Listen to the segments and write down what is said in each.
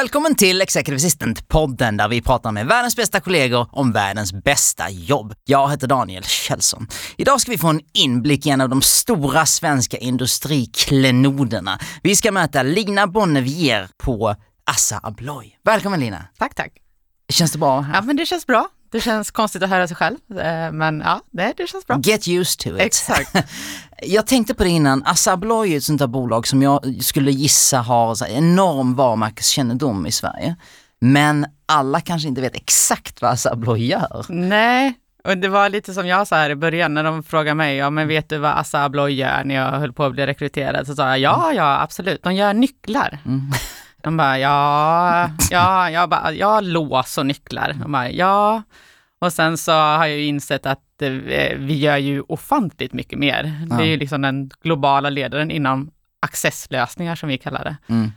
Välkommen till Executive Assistant-podden där vi pratar med världens bästa kollegor om världens bästa jobb. Jag heter Daniel Kjellson. Idag ska vi få en inblick i en av de stora svenska industriklenoderna. Vi ska möta Lina Bonnevier på Assa Abloy. Välkommen Lina! Tack, tack. Känns det bra här? Ja, men det känns bra. Det känns konstigt att höra sig själv, eh, men ja, det, det känns bra. Get used to it. Exakt. Jag tänkte på det innan, Assa Abloy är ett sånt där bolag som jag skulle gissa har enorm varumärkeskännedom i Sverige. Men alla kanske inte vet exakt vad Assa Abloy gör. Nej, och det var lite som jag sa här i början när de frågade mig, ja men vet du vad Assa Abloy gör när jag höll på att bli rekryterad? Så sa jag, ja, ja absolut, de gör nycklar. Mm. De bara, ja, ja, jag bara, ja, lås och nycklar. De bara, ja. Och sen så har jag ju insett att eh, vi gör ju ofantligt mycket mer. Det är ju liksom den globala ledaren inom accesslösningar som vi kallar det. Mm.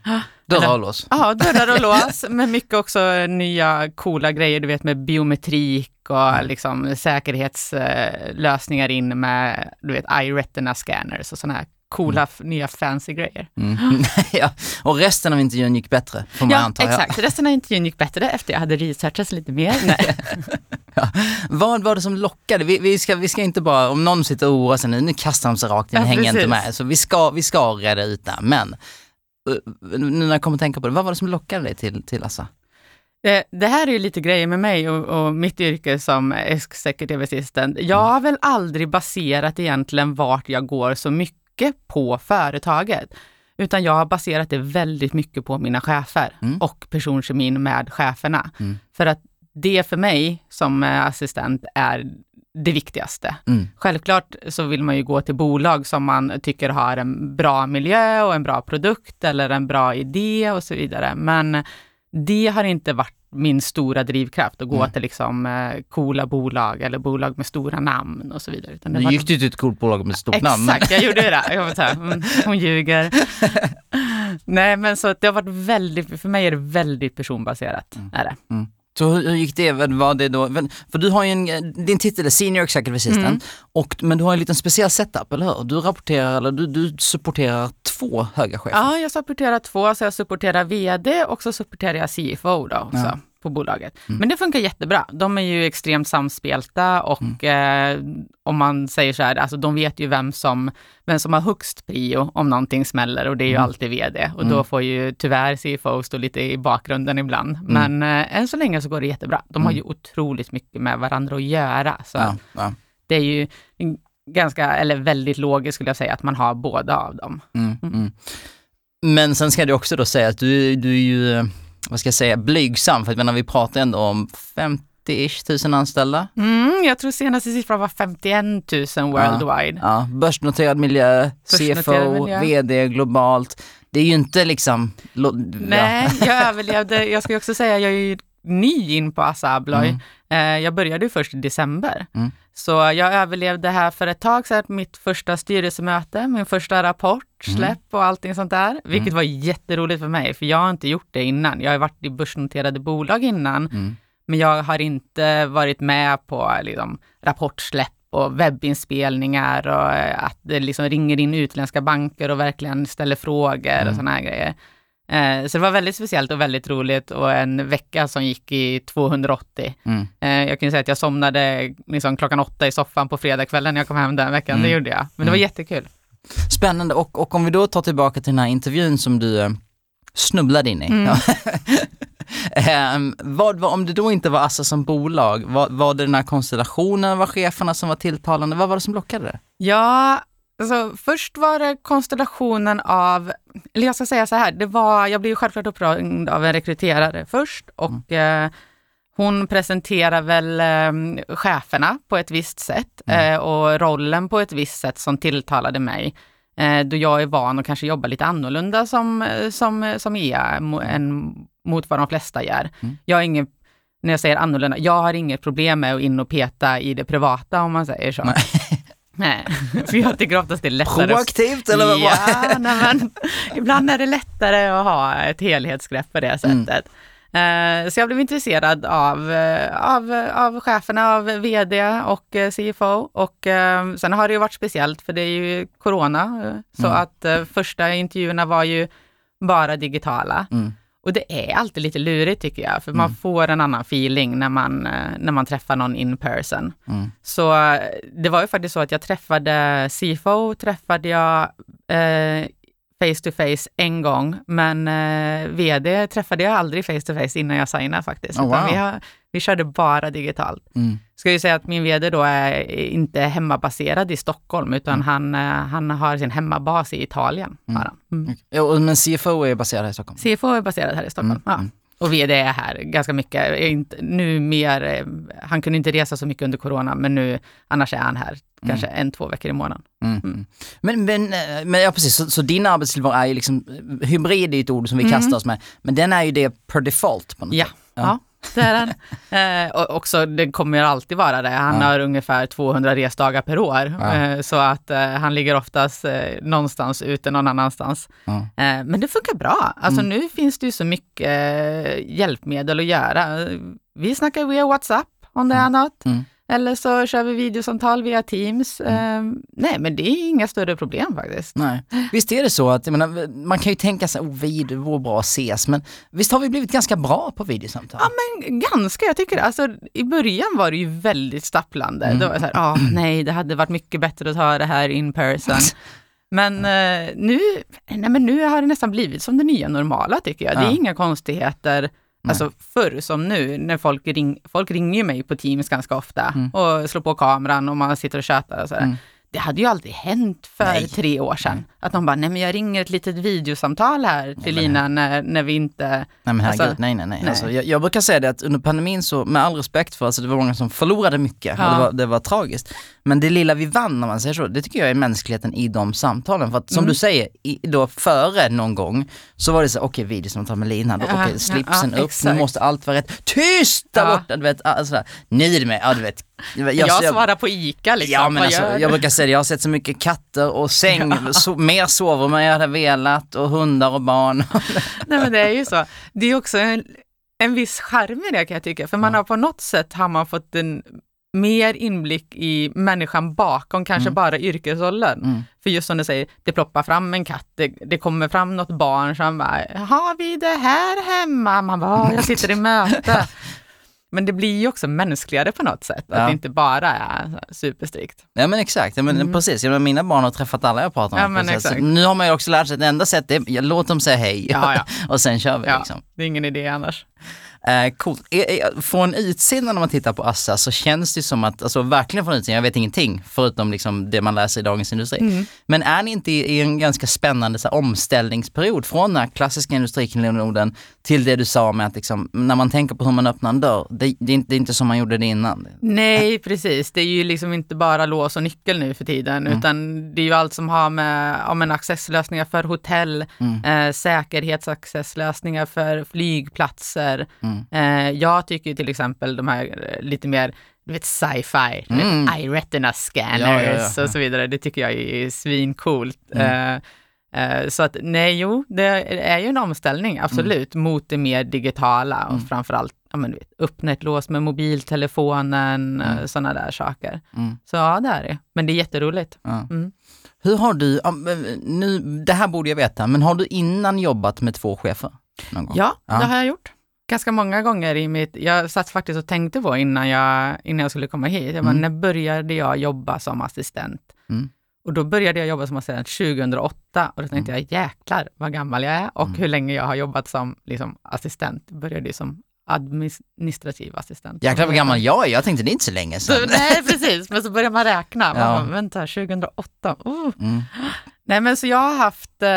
Dörrar och lås. Ja, dörrar och lås, men mycket också nya coola grejer, du vet med biometrik och liksom säkerhetslösningar in med, du vet, iRetina scanners och sådana här coola nya fancy grejer. Mm. ja. Och resten av intervjun gick bättre, får man Ja, anta. exakt. Resten av intervjun gick bättre efter jag hade researchat lite mer. Nej. Ja. Vad var det som lockade? Vi, vi, ska, vi ska inte bara, om någon sitter och oroar sig nu, nu kastar de sig rakt in, Ja, hänger inte med. Så vi ska, vi ska reda ut det. Men eh, nu när jag kommer att tänka på det, vad var det som lockade dig till, till Assa? Det, det här är ju lite grejer med mig och, och mitt yrke som executive assistant. Jag har väl aldrig baserat egentligen vart jag går så mycket på företaget, utan jag har baserat det väldigt mycket på mina chefer Mm. och personkemin med cheferna. Mm. För att det för mig som eh, assistent är det viktigaste. Mm. Självklart så vill man ju gå till bolag som man tycker har en bra miljö och en bra produkt eller en bra idé och så vidare. Men det har inte varit min stora drivkraft att gå Mm. till liksom eh, coola bolag eller bolag med stora namn och så vidare. Utan har gick du till ett coolt bolag med stort namn. men- Exakt, jag gjorde det. Jag var så här, mm, hon ljuger. Nej, men så det har varit väldigt, för mig är det väldigt personbaserat. Är det. Så hur, hur gick det? Vad Var det då? För du har ju en, din titel är Senior Executive Assistant, Mm. och, men du har en liten speciell setup, eller hur? Du rapporterar, eller du, du supporterar två höga chefer. Ja, jag supporterar två, så jag supporterar VD och så supporterar jag CFO då också Ja. På bolaget. Men det funkar jättebra. De är ju extremt samspelta och eh, om man säger så här, alltså de vet ju vem som, vem som har högst prio om någonting smäller och det är ju alltid VD. Och då får ju tyvärr CFO stå lite i bakgrunden ibland. Men eh, än så länge så går det jättebra. De har ju otroligt mycket med varandra att göra. Så Ja, ja. det är ju ganska, eller väldigt logiskt skulle jag säga, att man har båda av dem. Mm, mm. Men sen ska det också då säga att du, du är ju, vad ska jag säga, blygsam, för att menar, vi pratar ändå om 50-ish tusen anställda. Mm, jag tror senaste siffran var 51 000 worldwide. Ja, börsnoterad miljö, Börsnoterad CFO, miljö. VD globalt. Det är ju inte liksom... lo- Nej, jag överlevde. Jag ska ju också säga, jag är ju ny in på Assa Abloy. Mm. Eh, jag började ju först i december. Mm. Så jag överlevde här för ett tag sedan, mitt första styrelsemöte, min första rapport, Mm. släpp och allting sånt där. Vilket var jätteroligt för mig, för jag har inte gjort det innan. Jag har varit i börsnoterade bolag innan, Mm. men jag har inte varit med på liksom, rapportsläpp och webbinspelningar och eh, att det liksom ringer in utländska banker och verkligen ställer frågor Mm. och sådana här grejer. Eh, Så det var väldigt speciellt och väldigt roligt och en vecka som gick i 280. Mm. Eh, Jag kan ju säga att jag somnade liksom klockan åtta i soffan på fredagskvällen när jag kom hem den veckan. Mm. Det gjorde jag. Men det var jättekul. Spännande, och, och om vi då tar tillbaka till den här intervjun som du eh, snubblade in i. Mm. Ehm, vad, var- om det då inte var Assa som bolag, var, var det den här konstellationen, var cheferna som var tilltalande, vad var det som lockade det? Ja, alltså först var det konstellationen av, eller jag ska säga så här, det var, jag blev självklart uppringd av en rekryterare först och eh, hon presenterar väl eh, cheferna på ett visst sätt eh, och rollen på ett visst sätt som tilltalade mig. Eh, då jag är van att kanske jobba lite annorlunda som, eh, som, som EA mo- än mot vad de flesta gör. Mm. Jag har ingen, när jag säger annorlunda, jag har inget problem med att in och peta i det privata om man säger så. Nej. För jag tycker oftast det är lättare. Proaktivt eller vad? Ja, nej, men, ibland är det lättare att ha ett helhetsgrepp på det Mm. sättet. Eh, Så jag blev intresserad av, eh, av, av cheferna, av vd och eh, CFO. Och sen har det ju varit speciellt för det är ju corona. Så Mm. att första intervjuerna var ju bara digitala. Mm. Och det är alltid lite lurigt tycker jag, för man Mm. får en annan feeling när man, eh, när man träffar någon in person. Mm. Så eh, det var ju faktiskt så att jag träffade CFO, träffade jag eh, face to face en gång, men eh, vd träffade jag aldrig face to face innan jag signade faktiskt. Oh, wow. vi, har, vi körde bara digitalt. Mm. Ska ju säga att min vd då är inte hemmabaserad i Stockholm, utan Mm. han, eh, han har sin hemmabas i Italien. Mm. Mm. Ja, men CFO är baserad här i Stockholm? CFO är baserad här i Stockholm. Mm, Ja. mm. Och vd är här ganska mycket. Inte, nu mer, eh, han kunde inte resa så mycket under corona, men nu annars är han här kanske en, två veckor i månaden. Mm. Mm. Men, men, eh, men ja precis, så, så din arbetstillvaro är ju liksom, eh, hybrid är ju ett ord som vi Mm. kastar oss med, men den är ju det per default på något Ja, sätt. ja. det är den. Eh, och också, det kommer alltid vara det. Han Ja. har ungefär 200 resdagar per år, Ja. eh, så att eh, han ligger oftast eh, någonstans ute någon annanstans. Ja. Men det funkar bra. Alltså Mm. nu finns det ju så mycket hjälpmedel att göra. Vi snackar via WhatsApp om det är något. Mm. Eller så kör vi videosamtal via Teams. Eh, nej, men det är inga större problem faktiskt. Nej. Visst är det så att, menar, man kan ju tänka sig, oh video, vore bra att ses, men visst har vi blivit ganska bra på videosamtal? Ja, men ganska. Jag tycker det. Alltså, I början var det ju väldigt stapplande. Mm. Då var det så här, ah, nej, det hade varit mycket bättre att ta det här in person. Men, eh, nu, nej, men nu har det nästan blivit som det nya normala tycker jag. Det är inga konstigheter. Alltså förr som nu, när folk, ring, folk ringer mig på Teams ganska ofta Mm. och slår på kameran och man sitter och tjötar och sådär. Mm. Det hade ju aldrig hänt för Nej. tre år sedan. Att någon bara, nej men jag ringer ett litet videosamtal här till men- Lina när, när vi inte... Nej men herregud, Alltså, nej nej nej. nej. Alltså, jag, jag brukar säga det att under pandemin så, med all respekt för, alltså det var många som förlorade mycket Ja. det var, det var tragiskt. Men det lilla vi vann om man säger så, det tycker jag är mänskligheten i de samtalen. För att som Mm. du säger, i, då före någon gång så var det så, okej videosamtal med Lina, då, Ja, okej ja, slipsen ja, upp, nu exakt. måste allt vara rätt. Tyst där borta, du vet. Alltså, där. nu är det med, ja du vet. Jag, Jag, svarar på ICA liksom. Ja men Vad alltså, gör jag brukar säga det, jag har sett så mycket katter och säng, so, mer sovrum än jag hade velat och hundar och barn. Nej men det är ju så. Det är också en, en viss charm i det kan jag tycka, för man har på något sätt har man fått en mer inblick i människan bakom kanske Mm. bara yrkesrollen. Mm. För just som du säger, det ploppar fram en katt, det, det kommer fram något barn som bara, har vi det här hemma? Man bara, "Ja, jag sitter i möte. Men det blir ju också mänskligare på något sätt, Ja. att det inte bara är superstrikt. Ja men exakt, ja, men Mm. precis. Jag mina barn har träffat alla jag pratar med. Ja. Så nu har man ju också lärt sig att det enda sättet är, jag låt dem säga hej och sen kör vi liksom. Det är ingen idé annars. Eh, coolt. Eh, eh, Från utsidan när man tittar på Assa så känns det som att, alltså verkligen från utsidan, jag vet ingenting förutom liksom det man läser i Dagens Industri. Mm. Men är ni inte i, i en ganska spännande så här, omställningsperiod från den här klassiska industriklenoden till det du sa med att liksom, när man tänker på hur man öppnar en dörr, det, det, är, inte, det är inte som man gjorde det innan. Nej, precis. Det är ju liksom inte bara lås och nyckel nu för tiden, Mm. utan det är ju allt som har med ja, men accesslösningar för hotell, Mm. eh, säkerhetsaccesslösningar för flygplatser. Mm. Eh, jag tycker till exempel de här eh, lite mer du vet sci-fi, du Mm. vet, iRetina scanners Ja, ja, ja, och så vidare. Det tycker jag är svincoolt. Mm. Eh, eh, så att nej, jo, det är ju en omställning, absolut, mot det mer digitala och Mm. framförallt ja, men, vet, öppna ett lås med mobiltelefonen, Mm. mm. sådana där saker. Mm. Så ja, det är det. Men det är jätteroligt. Ja. Mm. Hur har du, nu, det här borde jag veta, men har du innan jobbat med två chefer? Någon gång? Ja, Ja. det har jag gjort. Ganska många gånger i mitt, jag satt faktiskt och tänkte på innan jag, innan jag skulle komma hit, jag bara, Mm. när började jag jobba som assistent? Mm. Och då började jag jobba som assistent 2008 och då tänkte jag jäklar vad gammal jag är och Mm. hur länge jag har jobbat som liksom, assistent. Började ju som administrativ assistent. Jäklar vad gammal jag är, jag tänkte det är inte så länge Så, sedan. nej, precis, men så börjar man räkna. Man Ja. bara, vänta, 2008, oh. Mm. Nej, men så jag har haft, eh,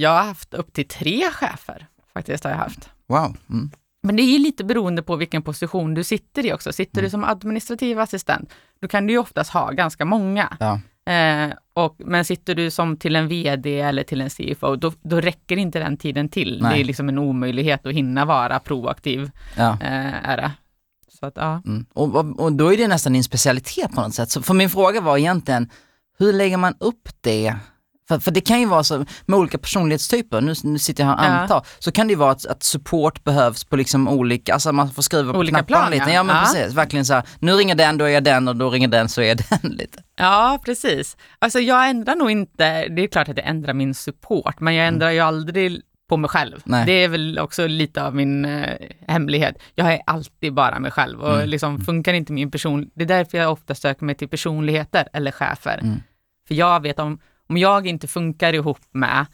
jag har haft upp till tre chefer, faktiskt har jag haft. Wow. Mm. Men det är lite beroende på vilken position du sitter i också. Sitter Mm. du som administrativ assistent, då kan du ju oftast ha ganska många. Ja. Eh, och, men sitter du som till en VD eller till en CFO, då, då räcker inte den tiden till. Nej. Det är liksom en omöjlighet att hinna vara proaktiv. Ja. Eh, är det. Så att, ja. Mm. Och, och, och då är det nästan din specialitet på något sätt. Så för min fråga var egentligen, hur lägger man upp det? För, för det kan ju vara så med olika personlighetstyper, nu, nu sitter jag här och Ja. antar, så kan det ju vara att, att support behövs på liksom olika, alltså man får skriva på Olika knapparna plan, lite. ja. Ja men Ja. precis, verkligen så här, nu ringer den, då är jag den och då ringer den så är jag den lite. Ja, precis. Alltså jag ändrar nog inte, det är klart att jag ändrar min support, men jag ändrar ju aldrig på mig själv. Nej. Det är väl också lite av min eh, hemlighet. Jag är alltid bara mig själv och Mm. liksom funkar inte min person, det är därför jag ofta söker mig till personligheter eller chefer. Mm. För jag vet om, om jag inte funkar ihop med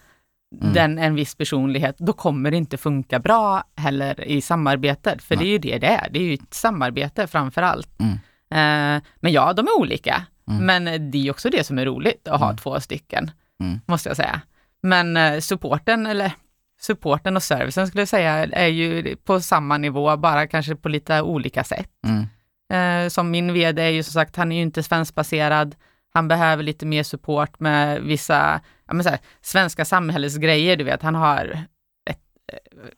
Mm. den, en viss personlighet, då kommer det inte funka bra heller i samarbetet. För Nej. det är ju det det är, det är ju ett samarbete framför allt. Mm. Eh, men ja, de är olika. Mm. Men det är också det som är roligt att ha Mm. två stycken, Mm. måste jag säga. Men eh, supporten, eller supporten och servicen skulle jag säga, är ju på samma nivå, bara kanske på lite olika sätt. Mm. Eh, som min vd är ju som sagt, han är ju inte svenskbaserad. Han behöver lite mer support med vissa ja, men så här, svenska samhällsgrejer, du vet. Han har, ett,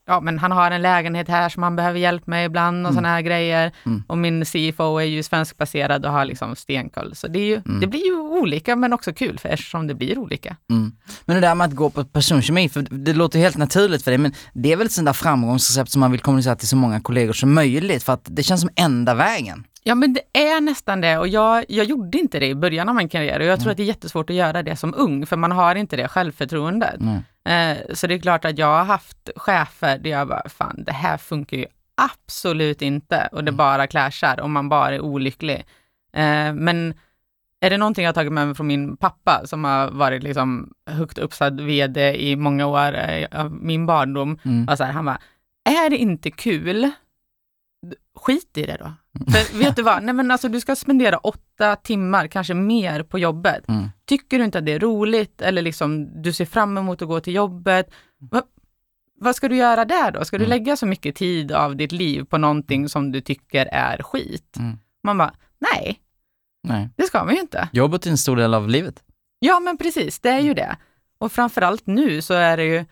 ja, men han har en lägenhet här som han behöver hjälp med ibland och Mm. sådana här grejer. Mm. Och min CFO är ju svenskbaserad och har liksom stenkoll. Så det, är ju, Mm. det blir ju olika men också kul för eftersom det blir olika. Mm. Men det där med att gå på personkemi, för det låter helt naturligt för dig, men det är väl ett sånt där framgångsrecept som man vill kommunicera till så många kollegor som möjligt, för att det känns som enda vägen. Ja men det är nästan det och jag, jag gjorde inte det i början av min karriär och jag tror Mm. att det är jättesvårt att göra det som ung för man har inte det självförtroendet. Nej. Eh, så det är klart att jag har haft chefer där jag bara, fan det här funkar ju absolut inte och det Mm. bara clashar och man bara är olycklig. Eh, men är det någonting jag har tagit med mig från min pappa som har varit liksom högt uppsatt vd i många år eh, av min barndom, Mm. var så här, han bara, är det inte kul, skit i det då. För vet du vad, nej men alltså du ska spendera åtta timmar, kanske mer på jobbet. Mm. Tycker du inte att det är roligt eller liksom du ser fram emot att gå till jobbet, va, vad ska du göra där då? Ska du Mm. lägga så mycket tid av ditt liv på någonting som du tycker är skit? Mm. Man bara, nej, Nej. det ska man ju inte. Jobbet är en stor del av livet. Ja, men precis, det är ju det. Och framförallt nu så är det ju,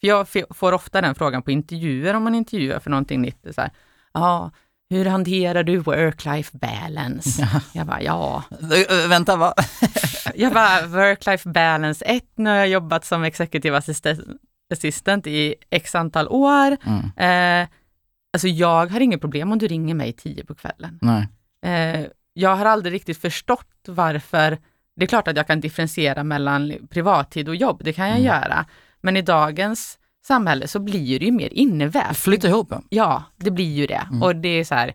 för jag får ofta den frågan på intervjuer om man intervjuar för någonting nytt. Så här, ja, hur hanterar du work-life balance? Jag bara, ja. Ö, vänta, va? Jag bara, work-life balance, ett, nu har jag jobbat som executive assistant, assistant i x antal år. Mm. Eh, alltså jag har inget problem om du ringer mig tio på kvällen. Nej. Eh, jag har aldrig riktigt förstått varför, det är klart att jag kan differentiera mellan privattid och jobb, det kan jag Mm. göra. Men i dagens samhälle så blir det ju mer innevävt. Flytta ihop. ja. Det blir ju det. Mm. Och det är så här,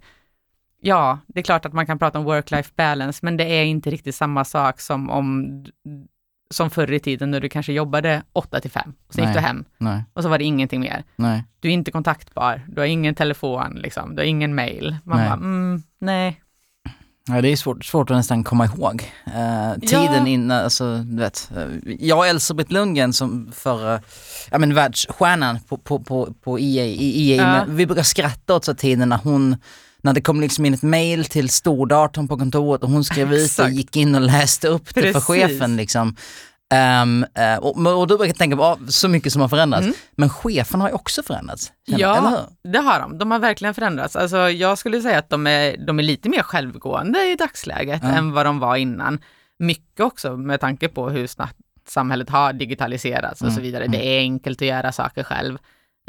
ja, det är klart att man kan prata om work-life balance, men det är inte riktigt samma sak som om som förr i tiden när du kanske jobbade 8 till 5, och sen gick du hem Nej, och så var det ingenting mer. nej. Du är inte kontaktbar, du har ingen telefon, liksom. du har ingen mail. Man Nej. bara, mm, nej. Ja, det är svårt, svårt att nästan komma ihåg. Eh, tiden Ja. innan, alltså du vet. eh, Jag och Elsebeth Lundgren som för, ja men världsstjärnan på, på, på, på EA, i EA Ja. vi brukar skratta åt så tiden när hon när det kom liksom in ett mail till stordatorn på kontoret och hon skrev ut Exakt. gick in och läste upp det för Precis. chefen liksom. Ehm, eh, och, och då brukar tänka på, ah, så mycket som har förändrats. Mm. Men chefen har ju också förändrats. Ja. Det har de. De har verkligen förändrats. Alltså, jag skulle säga att de är, de är lite mer självgående i dagsläget Ja. än vad de var innan. Mycket också med tanke på hur snabbt samhället har digitaliserats och Mm, så vidare. mm. Det är enkelt att göra saker själv.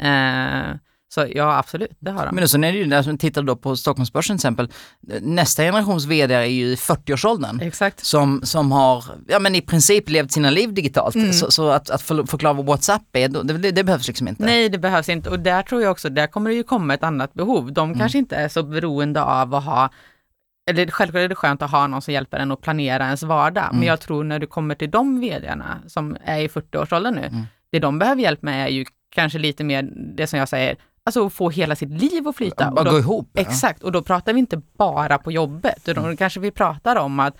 Eh, så ja, absolut, det har de. Men sen är det ju, när man tittar då på Stockholmsbörsen till exempel, nästa generations vd är ju i 40-årsåldern. Exakt. Som, som har, ja men i princip levt sina liv digitalt. Mm. Så, så att, att för, förklara vad WhatsApp är, det, det behövs liksom inte. Nej, det behövs inte. Och där tror jag också, där kommer det ju komma ett annat behov. De Mm. kanske inte är så beroende av att ha eller självklart är det skönt att ha någon som hjälper en att planera ens vardag, Mm. men jag tror när du kommer till de vdarna som är i 40-årsåldern nu, Mm. det de behöver hjälp med är ju kanske lite mer det som jag säger, alltså få hela sitt liv att flyta. Bara Och då- gå ihop. ja. Exakt, och då pratar vi inte bara på jobbet, utan Mm. då kanske vi pratar om att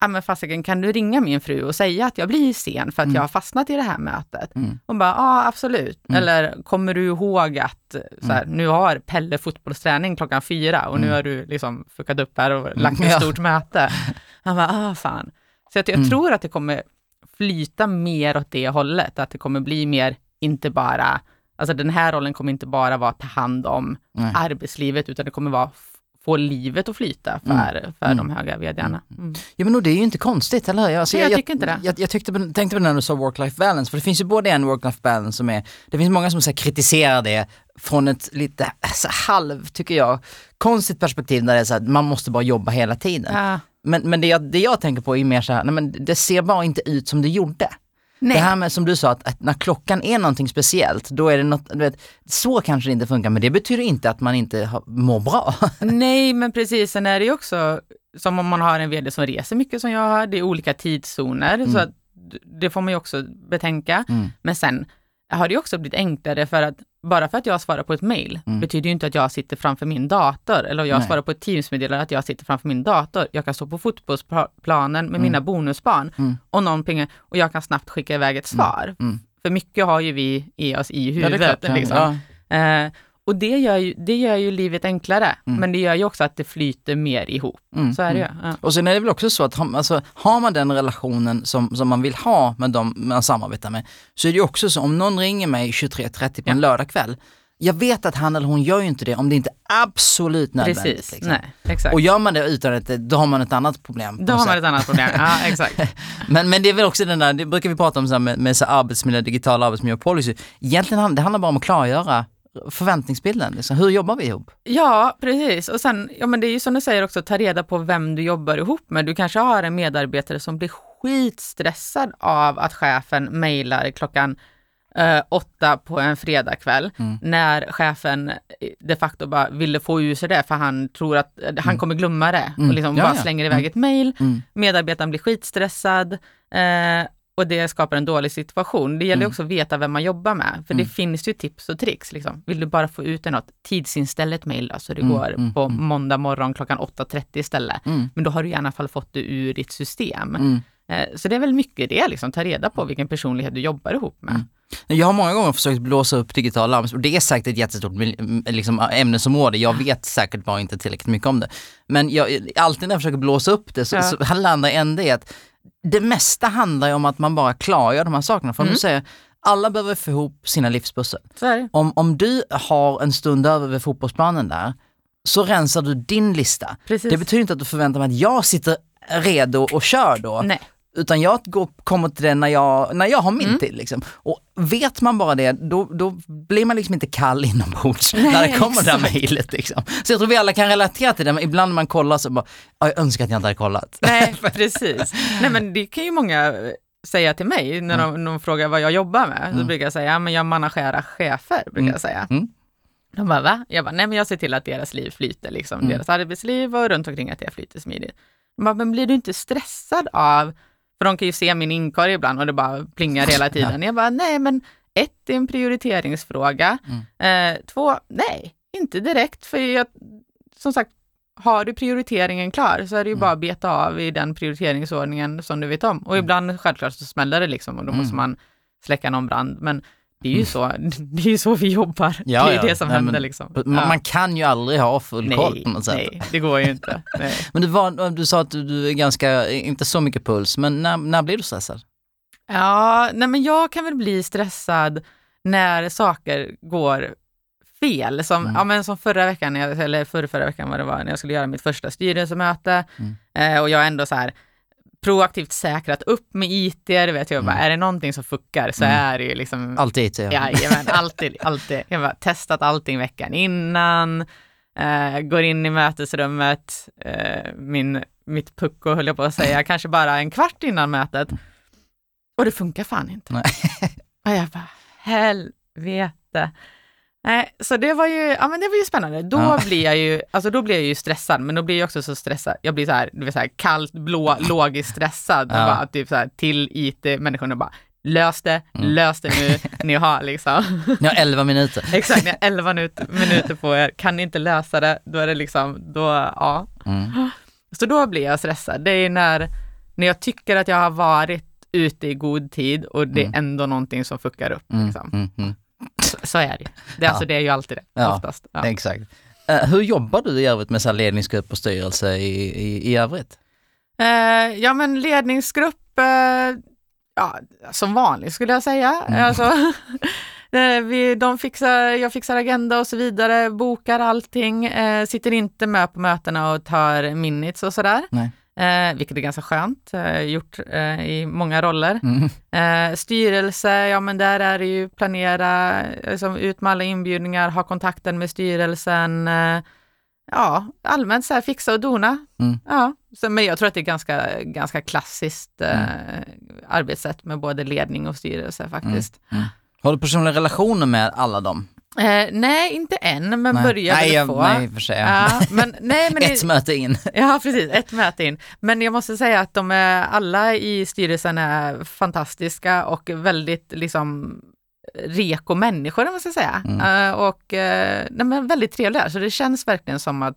Ja men fasiken, kan du ringa min fru och säga att jag blir sen för att Mm. jag har fastnat i det här mötet? Mm. Och bara, ja absolut. Mm. Eller kommer du ihåg att så här, nu har Pelle fotbollsträning klockan fyra och nu Mm. har du liksom fuckat upp här och lagt ett Ja. stort möte. Han bara, ah fan. Så att jag Mm. tror att det kommer flyta mer åt det hållet, att det kommer bli mer, inte bara, alltså den här rollen kommer inte bara vara att ta hand om Nej. arbetslivet, utan det kommer vara få livet att flyta för, för Mm. de höga vdarna. Mm. Ja men och det är ju inte konstigt, eller hur? Alltså, Nej, jag tycker inte det. Jag, jag tyckte, tänkte på det när du sa work-life balance, för det finns ju både en work-life balance som är, det finns många som så här, kritiserar det från ett lite alltså, halv, tycker jag, konstigt perspektiv där det är så att man måste bara jobba hela tiden. Ja. Men, men det, jag, det jag tänker på är mer så här, nej men det ser bara inte ut som det gjorde. Nej. Det här med som du sa, att, att när klockan är någonting speciellt, då är det något, du vet, så kanske det inte funkar, men det betyder inte att man inte har, mår bra. Nej, men precis. Sen är det ju också som om man har en vd som reser mycket som jag har. Det är olika tidszoner, så att det får man ju också betänka. Mm. Men sen har det ju också blivit enklare för att bara för att jag svarar på ett mail betyder ju inte att jag sitter framför min dator eller jag Nej. svarar på ett Teams-meddelande att jag sitter framför min dator. Jag kan stå på fotbollsplanen med mina bonusbarn Mm. och någon plingar och jag kan snabbt skicka iväg ett svar. Mm. För mycket har ju vi i oss i Ja, huvudet. det är klart. Ja. liksom. Ja. Eh, och det gör, ju, det gör ju livet enklare, Mm. men det gör ju också att det flyter mer ihop. Mm, Så är det ju. mm. Ja. Och sen är det väl också så att alltså, har man den relationen som, som man vill ha med de man samarbetar med, så är det ju också så om någon ringer mig 23.30 på en lördagkväll, jag vet att han eller hon gör ju inte det om det inte är absolut nödvändigt. Precis, liksom. nej, exakt. Och gör man det utan att då har man ett annat problem. Då har man ett annat problem. Ja, exakt. Men, men det är väl också den där, det brukar vi prata om så här med, med så arbetsmiljö, digital arbetsmiljö och policy. Egentligen det handlar bara om att klargöra förväntningsbilden. Liksom. Hur jobbar vi ihop? Ja, precis. Och sen, ja men det är ju som du säger också, ta reda på vem du jobbar ihop med. Du kanske har en medarbetare som blir skitstressad av att chefen mejlar klockan eh, åtta på en fredagkväll, Mm. när chefen eh, de facto bara ville få ur sig det, för han tror att eh, han kommer glömma det och liksom Mm. Ja, bara ja. slänger iväg ett mejl. Mm. Medarbetaren blir skitstressad eh, och det skapar en dålig situation. Det gäller Mm. också att veta vem man jobbar med, för det finns ju tips och tricks. Liksom. Vill du bara få ut något, tidsinställ ett mejl så det Mm, går mm, på mm. måndag morgon klockan 8.30 istället. Mm. Men då har du i alla fall fått det ur ditt system. Mm. Eh, så det är väl mycket det, liksom, ta reda på vilken personlighet du jobbar ihop med. Mm. Jag har många gånger försökt blåsa upp digitala arbetsmiljö. Det är säkert ett jättestort mil- liksom, ämnesområde. Jag vet säkert bara inte tillräckligt mycket om det. Men jag, alltid när jag försöker blåsa upp det så, Ja. så landar ändå i att det mesta handlar ju om att man bara klargör de här sakerna. För Mm. du säger, alla behöver få ihop sina livspussel. Om, om du har en stund över vid fotbollsplanen där, så rensar du din lista. Precis. Det betyder inte att du förväntar mig att jag sitter redo och kör då. Nej. Utan jag går, kommer till den när jag, när jag har min Mm. tid. Liksom. Och vet man bara det, då, då blir man liksom inte kall inombords när det kommer det där exakt. mejlet. Liksom. Så jag tror vi alla kan relatera till det, men ibland när man kollar så bara, "Ja, jag önskar att jag inte hade kollat. Nej, precis. Nej, men det kan ju många eh, säga till mig när de, de frågar vad jag jobbar med. Då brukar jag säga, ja men jag managerar chefer, brukar jag säga. Mm. De bara, va? Jag bara, nej men jag ser till att deras liv flyter, liksom. Mm. Deras arbetsliv och runt omkring att det flyter smidigt. De bara, men blir du inte stressad av, för de kan ju se min inkorg ibland och det bara plingar hela tiden. Jag bara, nej men ett, det är en prioriteringsfråga. Mm. Eh, två, nej, inte direkt, för jag, som sagt, har du prioriteringen klar så är det ju Mm. bara att beta av i den prioriteringsordningen som du vet om. Och ibland självklart så smäller det liksom och då Mm. måste man släcka någon brand. Men det är ju så, det är ju så vi jobbar. Ja, det är ja. det som Nej, händer men liksom. Man, Ja. man kan ju aldrig ha full koll nej, på något sätt. nej, det går ju inte. Men du, var, du sa att du, du är ganska, inte så mycket puls, men när, när blir du stressad? Ja, nej men jag kan väl bli stressad när saker går fel. Som, Mm. ja, men som förra veckan, eller förra, förra veckan vad det var, när jag skulle göra mitt första styrelsemöte Mm. eh, och jag ändå så här proaktivt säkrat upp med IT, du vet jag bara, Mm. är det någonting som fuckar så Mm. är det ju liksom Alltid säger jag. Jajamän, alltid, alltid. Jag har testat allting veckan innan, eh, går in i mötesrummet, eh, min, mitt pucko höll jag på att säga, kanske bara en kvart innan mötet. Och det funkar fan inte. Nej. Och jag bara, helvete. Nej, så det var ju, ja men det var ju spännande. Då Ja. blir jag ju, alltså då blir jag ju stressad, men då blir jag också så stressad. Jag blir så här, du vet så här kallt, blå, logiskt stressad. Ja. Bara, typ så här, till IT-människorna bara, lös det, Mm. lös det nu, ni har liksom. Ni har 11 minuter. Exakt, ni har 11 minut, minuter på er, kan ni inte lösa det, då är det liksom, då, ja. Mm. Så då blir jag stressad. Det är när, när jag tycker att jag har varit ute i god tid och det är Mm. ändå någonting som fuckar upp. Mm. Liksom. Så, är det det, är Ja. alltså, det är ju alltid det, Ja. oftast. Ja. Exakt. Eh, hur jobbar du i övrigt med så ledningsgrupp och styrelse i, i, i övrigt? Eh, ja, men ledningsgrupp, eh, ja, som vanligt skulle jag säga. Mm. Alltså, vi, de fixar, jag fixar agenda och så vidare, bokar allting, sitter inte med på mötena och tar minutes och sådär. Nej. Eh, vilket är ganska skönt, eh, gjort eh, i många roller. Mm. Eh, styrelse, ja men där är det ju planera, liksom, ut med alla inbjudningar, ha kontakten med styrelsen, eh, ja, allmänt så här fixa och dona. Mm. Ja, så, men jag tror att det är ganska, ganska klassiskt eh, Mm. arbetssätt med både ledning och styrelse faktiskt. Har du personliga relationer med alla dem? Eh, nej, inte än, men nej. börjar nej, jag, få. Nej, för sig. Ja, men, nej, men Ett möte in. Ja, precis. Ett möte in. Men jag måste säga att de är, alla i styrelsen är fantastiska och väldigt liksom reko människor, om man ska säga. Mm. Eh, och eh, nej, men väldigt trevliga. Så det känns verkligen som att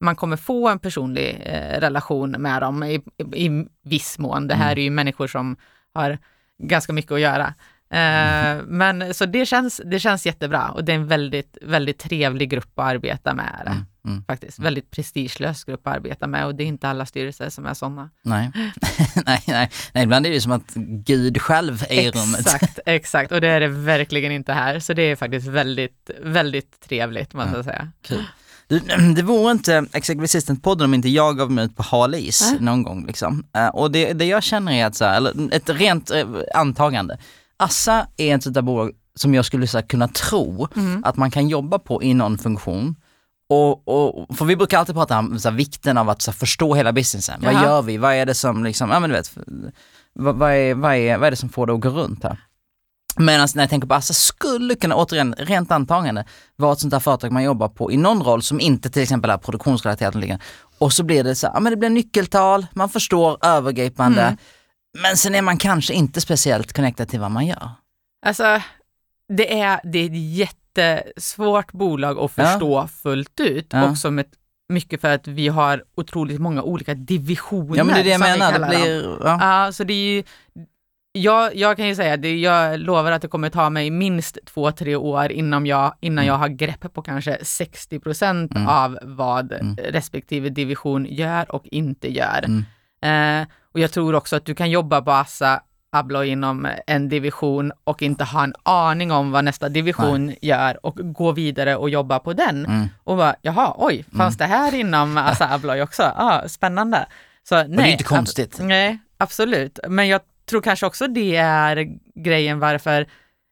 man kommer få en personlig eh, relation med dem i, i, i viss mån. Det här Mm. är ju människor som har ganska mycket att göra. Eh, men så det känns, det känns jättebra och det är en väldigt, väldigt trevlig grupp att arbeta med. Mm. Mm. Faktiskt. Väldigt prestigelös grupp att arbeta med och det är inte alla styrelser som är sådana. Nej. nej, nej, nej, ibland är det som att Gud själv är i rummet. Exakt, exakt. Och det är det verkligen inte här. Så det är faktiskt väldigt, väldigt trevligt måste jag säga. Kul. Du, det vore inte Executive Assistant-podden om inte jag gav mig ut på hal is Äh. någon gång. Liksom. Eh, och det, det jag känner är att, så här, eller ett rent eh, antagande, Assa är ett sånt där bolag som jag skulle så kunna tro Mm. att man kan jobba på i någon funktion. Och, och, för vi brukar alltid prata om så här, vikten av att så här, förstå hela businessen. Vad Jaha. gör vi? Vad är det som liksom, ja men du vet, vad, vad, är, vad, är, vad är det som får det att gå runt här? Medan när jag tänker på Assa skulle kunna, återigen, rent antagande, vara ett sånt där företag man jobbar på i någon roll som inte till exempel är produktionsrelaterat. Och så blir det så här, ja men det blir nyckeltal, man förstår övergripande, Mm. Men sen är man kanske inte speciellt connected till vad man gör. Alltså, det är, det är ett jättesvårt bolag att Ja. förstå fullt ut. Ja. Också med, mycket för att vi har otroligt många olika divisioner. Ja men det är det jag som menar, det blir, ja. Ja, så det är ju, jag, jag kan ju säga det, jag lovar att det kommer ta mig minst två, tre år innan jag, innan Mm. jag har grepp på kanske 60 procent Mm. av vad Mm. respektive division gör och inte gör. Mm. Eh, och jag tror också att du kan jobba på Assa Abloy inom en division och inte ha en aning om vad nästa division gör och gå vidare och jobba på den. Mm. Och bara, jaha, oj, fanns det här inom Assa Abloy också? Ah, spännande. Så, nej, det är inte konstigt. ab- nej, absolut. Men jag tror kanske också det är grejen varför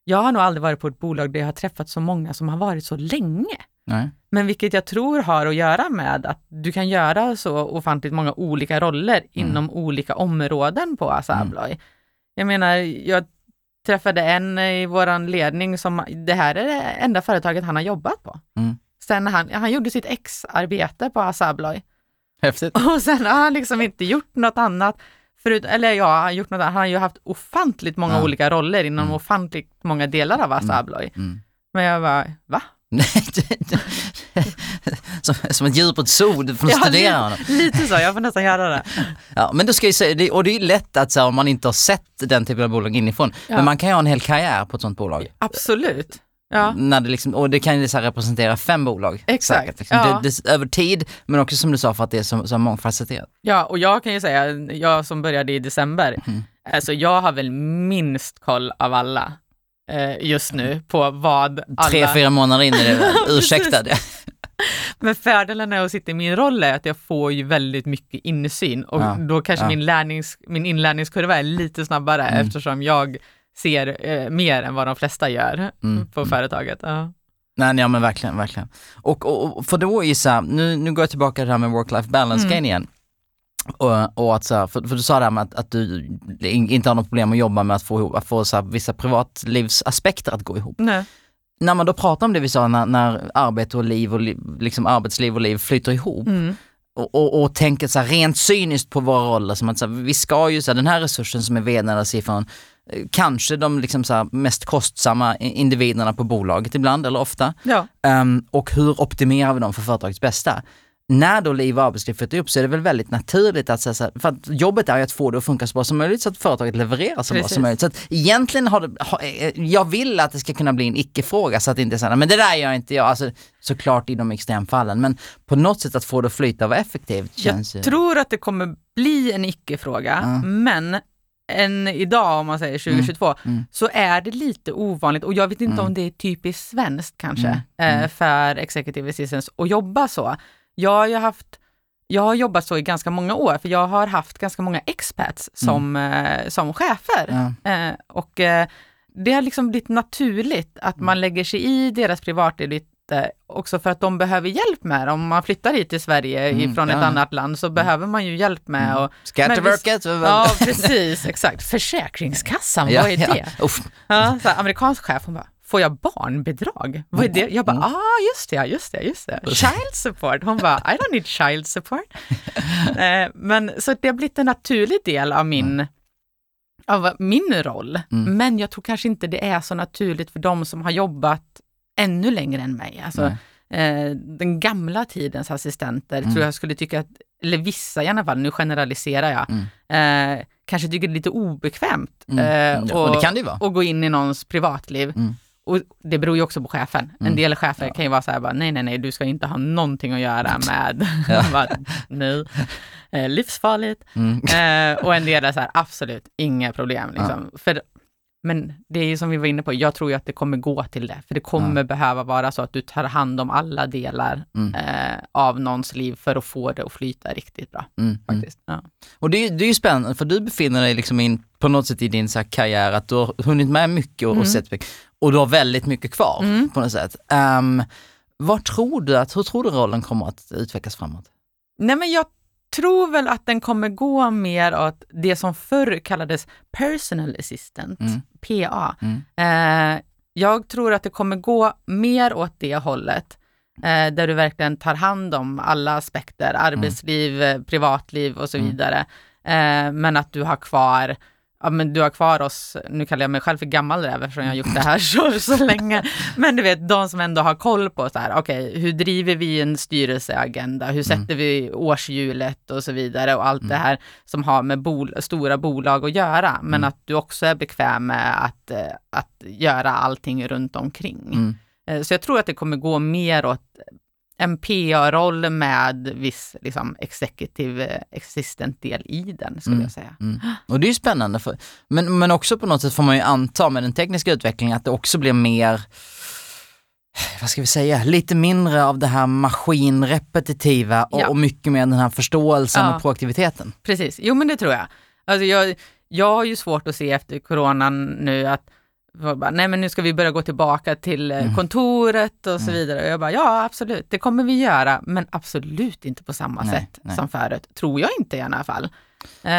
jag har nog aldrig varit på ett bolag där jag har träffat så många som har varit så länge. Nej. Men vilket jag tror har att göra med att du kan göra så ofantligt många olika roller inom olika områden på Assa Mm. Abloy. Jag menar, jag träffade en i våran ledning som, det här är det enda företaget han har jobbat på. Mm. Sen han, han gjorde sitt ex-arbete på Assa Abloy Häftigt. och sen har han liksom inte gjort något annat. Förut, eller ja, han har gjort något. Han har ju haft ofantligt många Ja. olika roller inom Mm. ofantligt många delar av Assa Mm. Abloy. Mm. Men jag bara, va? som, som ett djur på ett zoo, du får Ja, studera honom. Lite så, jag får nästan göra det. Ja, men då ska jag säga, det, och det är lätt att så här, om man inte har sett den typen av bolag inifrån, Ja. men man kan ju ha en hel karriär på ett sånt bolag. Absolut. Ja. När det liksom, och det kan ju så representera fem bolag. Exakt, liksom. ja. det, det, över tid, men också som du sa för att det är så, så mångfacetterat. ja, och jag kan ju säga, jag som började i december, Mm. alltså jag har väl minst koll av alla eh, just nu på vad alla... Tre, fyra månader in i det, ursäkta det. Men fördelen med att sitta i min roll är att jag får ju väldigt mycket insyn och Ja, då kanske ja. min, lärnings, min inlärningskurva är lite snabbare Mm. eftersom jag ser eh, mer än vad de flesta gör Mm, på mm. företaget. Ja. Nej, ja men verkligen, verkligen. Och, och, och för då här, nu, nu går jag tillbaka till det här med work-life balance Mm. igen. Och, och att så här, för, för du sa det här med att, att du inte har något problem att jobba med att få, att få så här, vissa privatlivsaspekter att gå ihop. Nej. När man då pratar om det vi sa, när, när arbete och liv och li, liksom arbetsliv och liv flyter ihop Mm. och, och, och tänker så här rent cyniskt på våra roller som att så här, vi ska ju så här, den här resursen som är vdn eller siffran, kanske de liksom så mest kostsamma individerna på bolaget ibland eller ofta. Ja. Ehm, och hur optimerar vi dem för företagets bästa? när då liv och arbetsliv flyttar upp så är det väl väldigt naturligt att säga för att jobbet är ju att få det att funka så bra som möjligt så att företaget levererar så bra Precis. som möjligt. Så att egentligen har det, har, eh, jag vill att det ska kunna bli en icke-fråga så att det inte är så här, men det där gör inte jag, alltså såklart i de extremfallen, men på något sätt att få det att flyta och vara effektivt känns Jag ju... tror att det kommer bli en icke-fråga, Ja. men än idag, om man säger 2022, mm. så är det lite ovanligt och jag vet inte Mm. om det är typiskt svenskt kanske, Mm, mm. Eh, för executive assistants att jobba så. Jag har ju haft jag har jobbat så i ganska många år, för jag har haft ganska många expats som, eh, som chefer. Mm. Ja. Eh, och det har liksom blivit naturligt att Mm. man lägger sig i deras privatliv också för att de behöver hjälp med det. Om man flyttar hit till Sverige Mm, ifrån ett ja. annat land så behöver man ju hjälp med Mm. och Skatteverket? Ja, precis, exakt. Försäkringskassan, vad är det? Uff. Ja, så här, amerikansk chef, hon bara, får jag barnbidrag? Vad är det? Jag bara, Mm. ah, just det, just det, just det. Child support. Hon bara, I don't need child support. eh, men så det har blivit en naturlig del av min, av min roll. Mm. Men jag tror kanske inte det är så naturligt för de som har jobbat ännu längre än mig. Alltså, eh, den gamla tidens assistenter Mm. tror jag skulle tycka att, eller vissa i alla fall, nu generaliserar jag, Mm. eh, kanske tycker det är lite obekvämt Mm. eh, Ja, och och gå in i någons privatliv. Mm. Och det beror ju också på chefen. En Mm. del chefer kan ju vara så här, bara, nej, nej, nej, du ska inte ha någonting att göra med, Ja. bara, nej, eh, livsfarligt. Mm. Eh, och en del är så här, absolut, inga problem. Liksom. För, men det är ju som vi var inne på, jag tror ju att det kommer gå till det. För det kommer behöva vara så att du tar hand om alla delar Mm. eh, av någons liv för att få det att flyta riktigt bra. Mm. Mm. Faktiskt. Ja. Och det det är ju spännande för du befinner dig liksom in, på något sätt i din så karriär att du har hunnit med mycket och, och Mm. sett mycket. Och du har väldigt mycket kvar Mm. på något sätt. Um, vad tror du att, hur tror du rollen kommer att utvecklas framåt? Nej, men jag tror väl att den kommer gå mer åt det som förr kallades personal assistant, Mm. PA. Mm. Eh, jag tror att det kommer gå mer åt det hållet, eh, där du verkligen tar hand om alla aspekter, arbetsliv, eh, privatliv och så Mm. vidare. Eh, men att du har kvar Ja, men du har kvar oss, nu kallar jag mig själv för gammal räv eftersom jag har gjort det här så, så länge. Men du vet, de som ändå har koll på så här, okej, hur driver vi en styrelseagenda? Hur sätter vi årshjulet och så vidare och allt det här som har med bol stora bolag att göra. Men att du också är bekväm med att, eh, att göra allting runt omkring. Mm. Eh, Så jag tror att det kommer gå mer åt en PA-roll med viss liksom, executive eh, assistant-del i den, skulle Mm. jag säga. Mm. Och det är ju spännande, för, men, men också på något sätt får man ju anta med den tekniska utvecklingen att det också blir mer vad ska vi säga, lite mindre av det här maskinrepetitiva och, Ja. och mycket mer den här förståelsen Ja. och proaktiviteten. Precis, jo men det tror jag. Alltså jag, jag har ju svårt att se efter coronan nu att bara, nej men nu ska vi börja gå tillbaka till eh, Mm. kontoret och så vidare. Och jag bara, ja absolut, det kommer vi göra, men absolut inte på samma Nej, sätt nej. som förut. Tror jag inte i alla fall. Eh,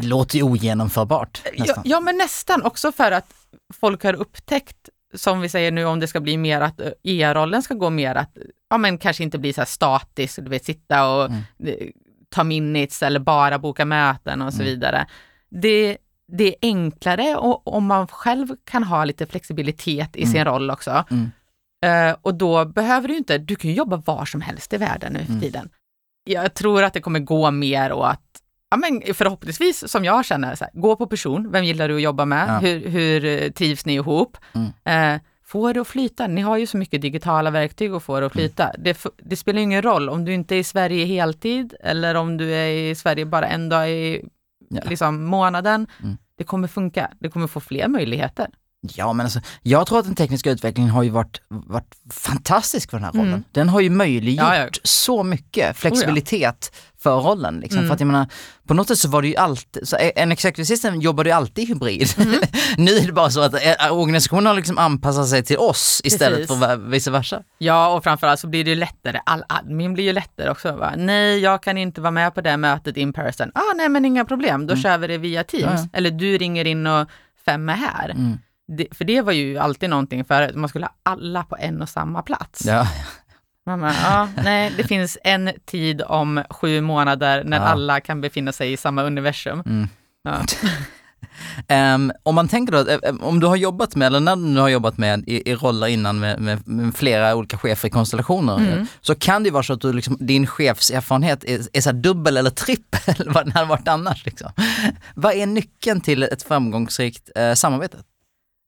Det låter ju ogenomförbart ja, ja, men nästan också för att folk har upptäckt, som vi säger nu, om det ska bli mer att eh, EA-rollen ska gå mer att, ja men kanske inte bli så här statisk, du vet sitta och Mm. eh, ta minutes eller bara boka möten och så Mm. vidare. Det, det är enklare och om man själv kan ha lite flexibilitet i Mm. sin roll också. Mm. Eh, och då behöver du inte, du kan jobba var som helst i världen nu för Mm. tiden. Jag tror att det kommer gå mer åt Ja, men förhoppningsvis, som jag känner, så här, gå på person. Vem gillar du att jobba med? Ja. Hur, hur eh, trivs ni ihop? Mm. Eh, få det att flyta. Ni har ju så mycket digitala verktyg att få det att Mm. flyta. Det, f- det spelar ingen roll om du inte är i Sverige heltid eller om du är i Sverige bara en dag i Ja. liksom, månaden. Mm. Det kommer funka. Det kommer få fler möjligheter. Ja men alltså, jag tror att den tekniska utvecklingen har ju varit, varit fantastisk för den här rollen. Mm. Den har ju möjliggjort Ja, ja. så mycket flexibilitet för rollen. Liksom. Mm. För att jag menar, på något sätt så var det ju alltid, så en executive system jobbade ju alltid hybrid. Mm. nu är det bara så att organisationen har liksom anpassat sig till oss istället Precis. för vice versa. Ja, och framförallt så blir det ju lättare. All admin blir ju lättare också. Va? Nej, jag kan inte vara med på det mötet in person. Ah, nej, men inga problem. Då kör vi det via Teams. Mm. Ja, ja. Eller du ringer in och fem är här. Det, för det var ju alltid någonting för man skulle ha alla på en och samma plats. Ja. Bara, ja, nej, det finns en tid om sju månader när Ja. alla kan befinna sig i samma universum. Mm. Ja. Um, om man tänker då, om du har jobbat med, eller när du har jobbat med i, i roller innan med, med, med, flera olika chefer i konstellationer, mm. så kan det ju vara så att du liksom, din chefserfarenhet är, är så dubbel eller trippel vad den hade varit annars. Liksom. Vad är nyckeln till ett framgångsrikt eh, samarbete?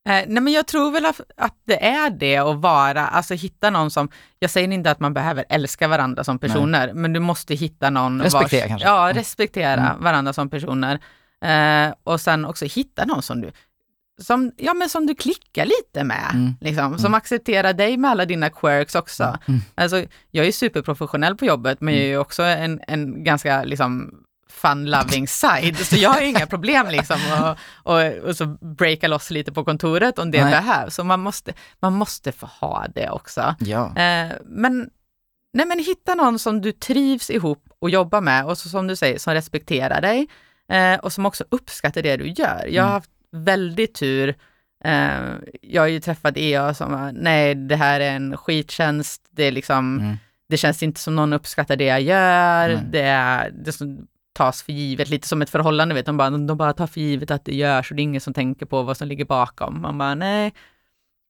Eh, nej men jag tror väl att, det är det att vara, alltså hitta någon som, jag säger inte att man behöver älska varandra som personer, nej. men du måste hitta någon Respektera vars, kanske? Ja, respektera mm. varandra som personer. Eh, och sen också hitta någon som du, som, ja, men som du klickar lite med, mm. liksom, som mm. accepterar dig med alla dina quirks också. Mm. Alltså, jag är superprofessionell på jobbet, men jag är också en, en ganska liksom, fun-loving side, så jag har inga problem liksom och, och, och, så breaka loss lite på kontoret om det nej. behövs. Så man måste, man måste få ha det också. Ja. Eh, men, nej, men hitta någon som du trivs ihop och jobba med och så, som du säger, som respekterar dig eh, och som också uppskattar det du gör. Jag har mm. haft väldigt tur eh, jag har ju träffat EA som, nej det här är en skittjänst, det är liksom, mm. det känns inte som någon uppskattar det jag gör, mm. det är, det är tas för givet, lite som ett förhållande, vet de bara, de bara tar för givet att det görs och det är ingen som tänker på vad som ligger bakom. Man bara, nej.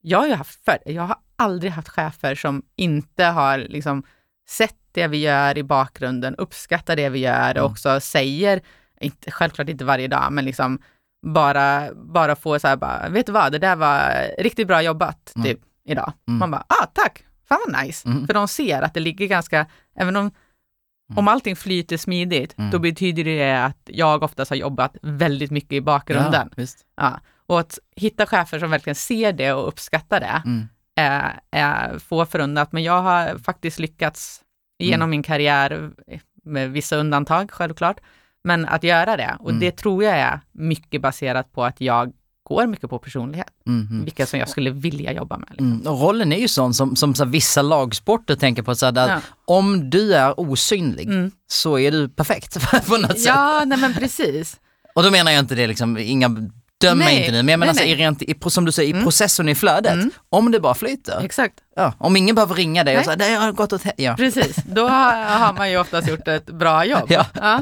Jag har ju haft för, jag har aldrig haft chefer som inte har liksom sett det vi gör i bakgrunden, uppskattar det vi gör och mm. också säger, inte, självklart inte varje dag, men liksom bara, bara få så här bara, vet du vad, det där var riktigt bra jobbat, mm. typ, idag. Mm. Man bara, ah, tack, fan vad nice. Mm. För de ser att det ligger ganska, även om Mm. Om allting flyter smidigt, mm. då betyder det att jag oftast har jobbat väldigt mycket i bakgrunden. Ja, ja. Och att hitta chefer som verkligen ser det och uppskattar det mm. är, är få förunnat. Men jag har faktiskt lyckats genom mm. min karriär, med vissa undantag självklart, men att göra det. Och mm. det tror jag är mycket baserat på att jag går mycket på personlighet. Mm. Vilka som jag skulle vilja jobba med. Liksom. Mm. Och rollen är ju sån som, som så vissa lagsporter tänker på, så där, ja. om du är osynlig mm. så är du perfekt på något sätt. Ja, nej men precis. Och då menar jag inte det liksom, inga döma nej, inte nu, men jag menar nej, nej. Rent, i, som du säger, i mm. processorn i flödet, mm. om det bara flyter. Exakt. Ja, om ingen behöver ringa dig och säga, det har gått åt ja. Precis, då har man ju oftast gjort ett bra jobb. ja. ja.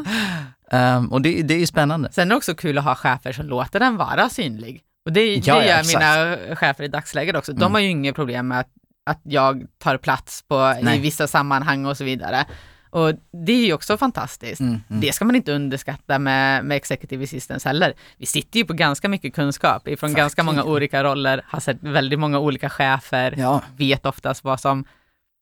Um, och det, det är ju spännande. Sen är det också kul att ha chefer som låter den vara synlig. Och det, ja, det gör ja, mina chefer i dagsläget också. De mm. har ju inget problem med att, att jag tar plats på, i vissa sammanhang och så vidare. Och det är ju också fantastiskt. Mm, mm. Det ska man inte underskatta med, med Executive Assistance heller. Vi sitter ju på ganska mycket kunskap ifrån Verkligen. ganska många olika roller, har sett väldigt många olika chefer, ja. vet oftast vad som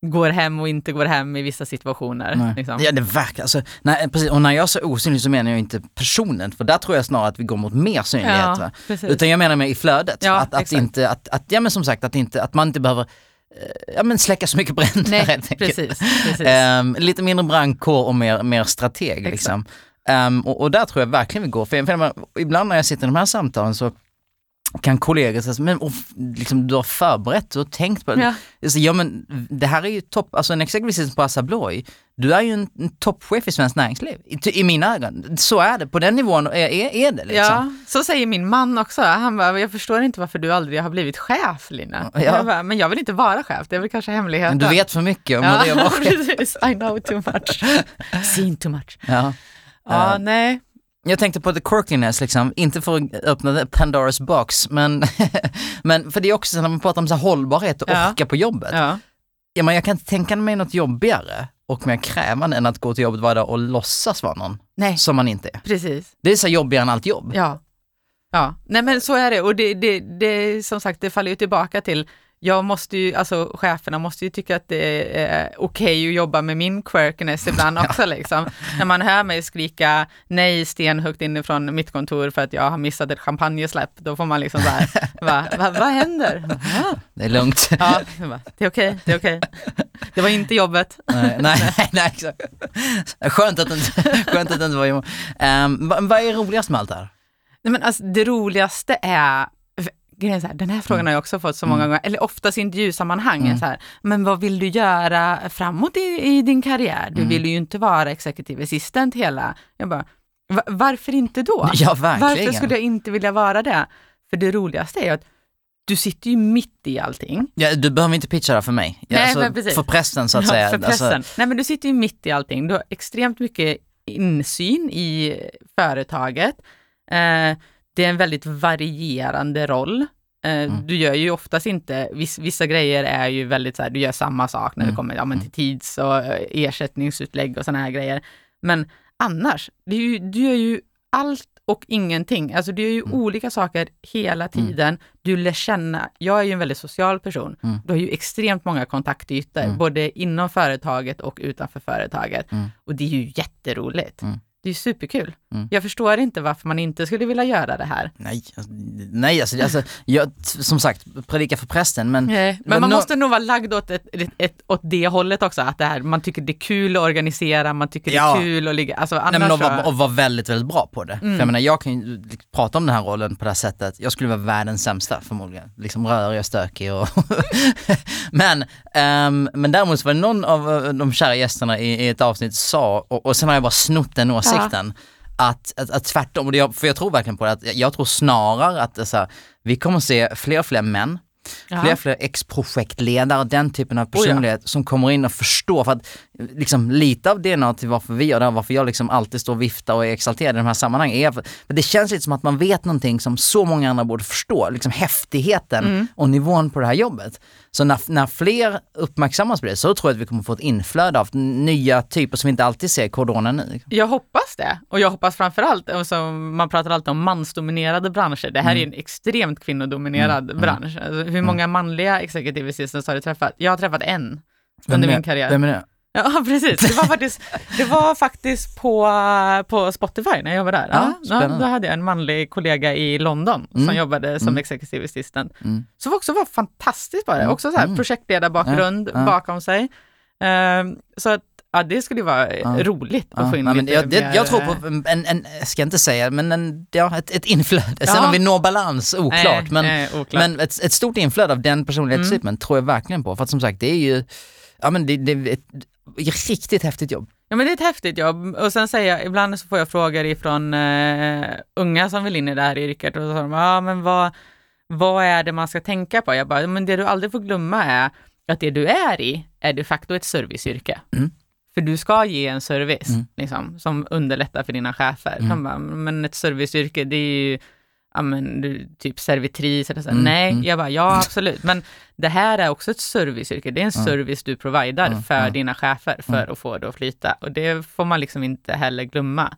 går hem och inte går hem i vissa situationer. Liksom. Ja det verkar, alltså, nej, precis. och när jag säger osynlig så menar jag inte personen, för där tror jag snarare att vi går mot mer synlighet. Ja, Utan jag menar mer i flödet. Ja, att, att inte, att, att, ja men som sagt, att, inte, att man inte behöver eh, ja, men släcka så mycket bränder Nej, helt Precis, precis. Um, lite mindre brandkår och mer, mer strateg. Liksom. Um, och, och, där tror jag verkligen vi går, för, för ibland när jag sitter i de här samtalen så kan kollegor säga, men och, liksom, du har förberett, och tänkt på det. Ja. Så, ja men det här är ju topp, alltså en executive på Assa Abloy, du är ju en, en toppchef i svenskt näringsliv, I, i mina ögon. Så är det, på den nivån är, är, är det. Liksom. Ja, så säger min man också. Han bara, jag förstår inte varför du aldrig har blivit chef Lina. Ja. Jag bara, men jag vill inte vara chef, det är väl kanske hemligheten. Men du vet för mycket om ja, hur det är att vara chef. I know too much. Seen too much. Ja, ja uh, nej. Jag tänkte på the quirkiness, liksom. inte för att öppna Pandoras box, men, men för det är också så när man pratar om så hållbarhet och ja. orka på jobbet. Ja. Ja, men jag kan inte tänka mig något jobbigare och mer krävande än att gå till jobbet varje dag och låtsas vara någon Nej. som man inte är. Precis. Det är så jobbigare än allt jobb. Ja. Ja, nej men så är det och det, det, det som sagt, det faller ju tillbaka till jag måste ju, alltså cheferna måste ju tycka att det är okej okay att jobba med min quirkiness ibland också liksom. När man hör mig skrika nej stenhögt inifrån mitt kontor för att jag har missat ett champagnesläpp, då får man liksom så här, va, va, vad händer? Va? Det är lugnt. Ja, det är okej, okay, det är okej. Okay. Det var inte jobbet. Nej, nej, nej, exakt. Skönt att det inte, skönt att det inte var jobbet. Um, vad, vad är roligast med allt det här? Nej, men alltså, det roligaste är grejen så här, den här frågan mm. har jag också fått så många mm. gånger, eller oftast i intervjusammanhang, mm. så här, men vad vill du göra framåt i, i din karriär? Du mm. vill ju inte vara executive assistant hela, jag bara, varför inte då? Ja. Varför skulle jag inte vilja vara det? För det roligaste är ju att du sitter ju mitt i allting. Ja, du behöver inte pitcha det för mig. Ja, Nej, alltså. För pressen så att säga. för pressen. Alltså... Nej men du sitter ju mitt i allting. Du har extremt mycket insyn i företaget. Eh, det är en väldigt varierande roll. Eh, Mm. Du gör ju oftast inte, viss, vissa grejer är ju väldigt så här, du gör samma sak när det Mm. kommer ja, men Mm. till tids och eh, ersättningsutlägg och sådana här grejer. Men annars, det är ju, du gör ju allt och ingenting. Alltså du gör ju Mm. olika saker hela tiden. Du lär känna, jag är ju en väldigt social person. Mm. Du har ju extremt många kontaktytor, Mm. både inom företaget och utanför företaget. Mm. Och det är ju jätteroligt. Mm. Det är superkul. Mm. Jag förstår inte varför man inte skulle vilja göra det här. Nej, alltså, nej alltså, det- alltså jag, som sagt, predika för prästen men Nej, men men man nå- måste nog vara lagd åt, ett, ett, ett, åt det hållet också, att det här, man tycker det är kul att organisera, man tycker det Ja. är kul att ligga, alltså Nej, men och, vara, vara väldigt, väldigt bra på det. För jag menar, jag kan ju prata om den här rollen på det här sättet. Jag skulle vara världens sämsta förmodligen. Liksom rörig och stökig och... men, ehm, men däremot så var det någon av eh, de kära gästerna i, i ett avsnitt sa, och, och sen har jag bara snott den åsikten, att, att, att tvärtom, och jag- för jag tror verkligen på det, att jag, tror snarare att så här, vi kommer att se fler och fler män Ja. fler och fler ex-projektledare, den typen av Oh ja. personlighet som kommer in och förstår. För att liksom, lite av DNA till varför vi gör det varför jag liksom alltid står och viftar och är exalterad i de här sammanhangen, är för, för det känns lite som att man vet någonting som så många andra borde förstå, liksom häftigheten Mm. och nivån på det här jobbet. Så när, när fler uppmärksammas på det så tror jag att vi kommer få ett inflöde av nya typer som vi inte alltid ser i kordonen nu. Jag hoppas det. Och jag hoppas framförallt, och så man pratar alltid om mansdominerade branscher. Det här är Mm. en extremt kvinnodominerad bransch. Alltså, hur många manliga executive assistants har du träffat? Jag har träffat en under min karriär. Vem är det? Ja, precis. Det var faktiskt, det var faktiskt på, på Spotify när jag jobbade där. Ja, Ja, då hade jag en manlig kollega i London som Mm. jobbade som Mm. executive assistant. Mm. Som också var fantastiskt bara. Mm. Också så här Mm. projektledarbakgrund Ja, bakom sig. Ehm, så att ja, det skulle ju vara Ja. roligt att Ja, få in ja, men lite jag, det, mer, jag tror på eh, en, en, jag ska inte säga, men en, ja, ett, ett inflöde. Sen Ja. om vi når balans, oklart. nej, men, nej, oklart. men ett, ett stort inflöde av den personlighetstypen tror jag verkligen på. För att som sagt, det är ju, ja men det, det är ett riktigt häftigt jobb. Ja men det är ett häftigt jobb och sen säger jag, ibland så får jag frågor ifrån eh, unga som vill in i det här yrket och så säger de, ja men vad, vad är det man ska tänka på? Jag bara, men det du aldrig får glömma är att det du är i är de facto ett serviceyrke. Mm. För du ska ge en service Mm. liksom, som underlättar för dina chefer. Mm. De bara, men ett serviceyrke det är ju ja, men, du, typ servitris eller så. Mm, Nej, mm. jag bara, ja absolut. Men det här är också ett serviceyrke. Det är en service du providar för dina chefer för att få det att flyta. Och det får man liksom inte heller glömma.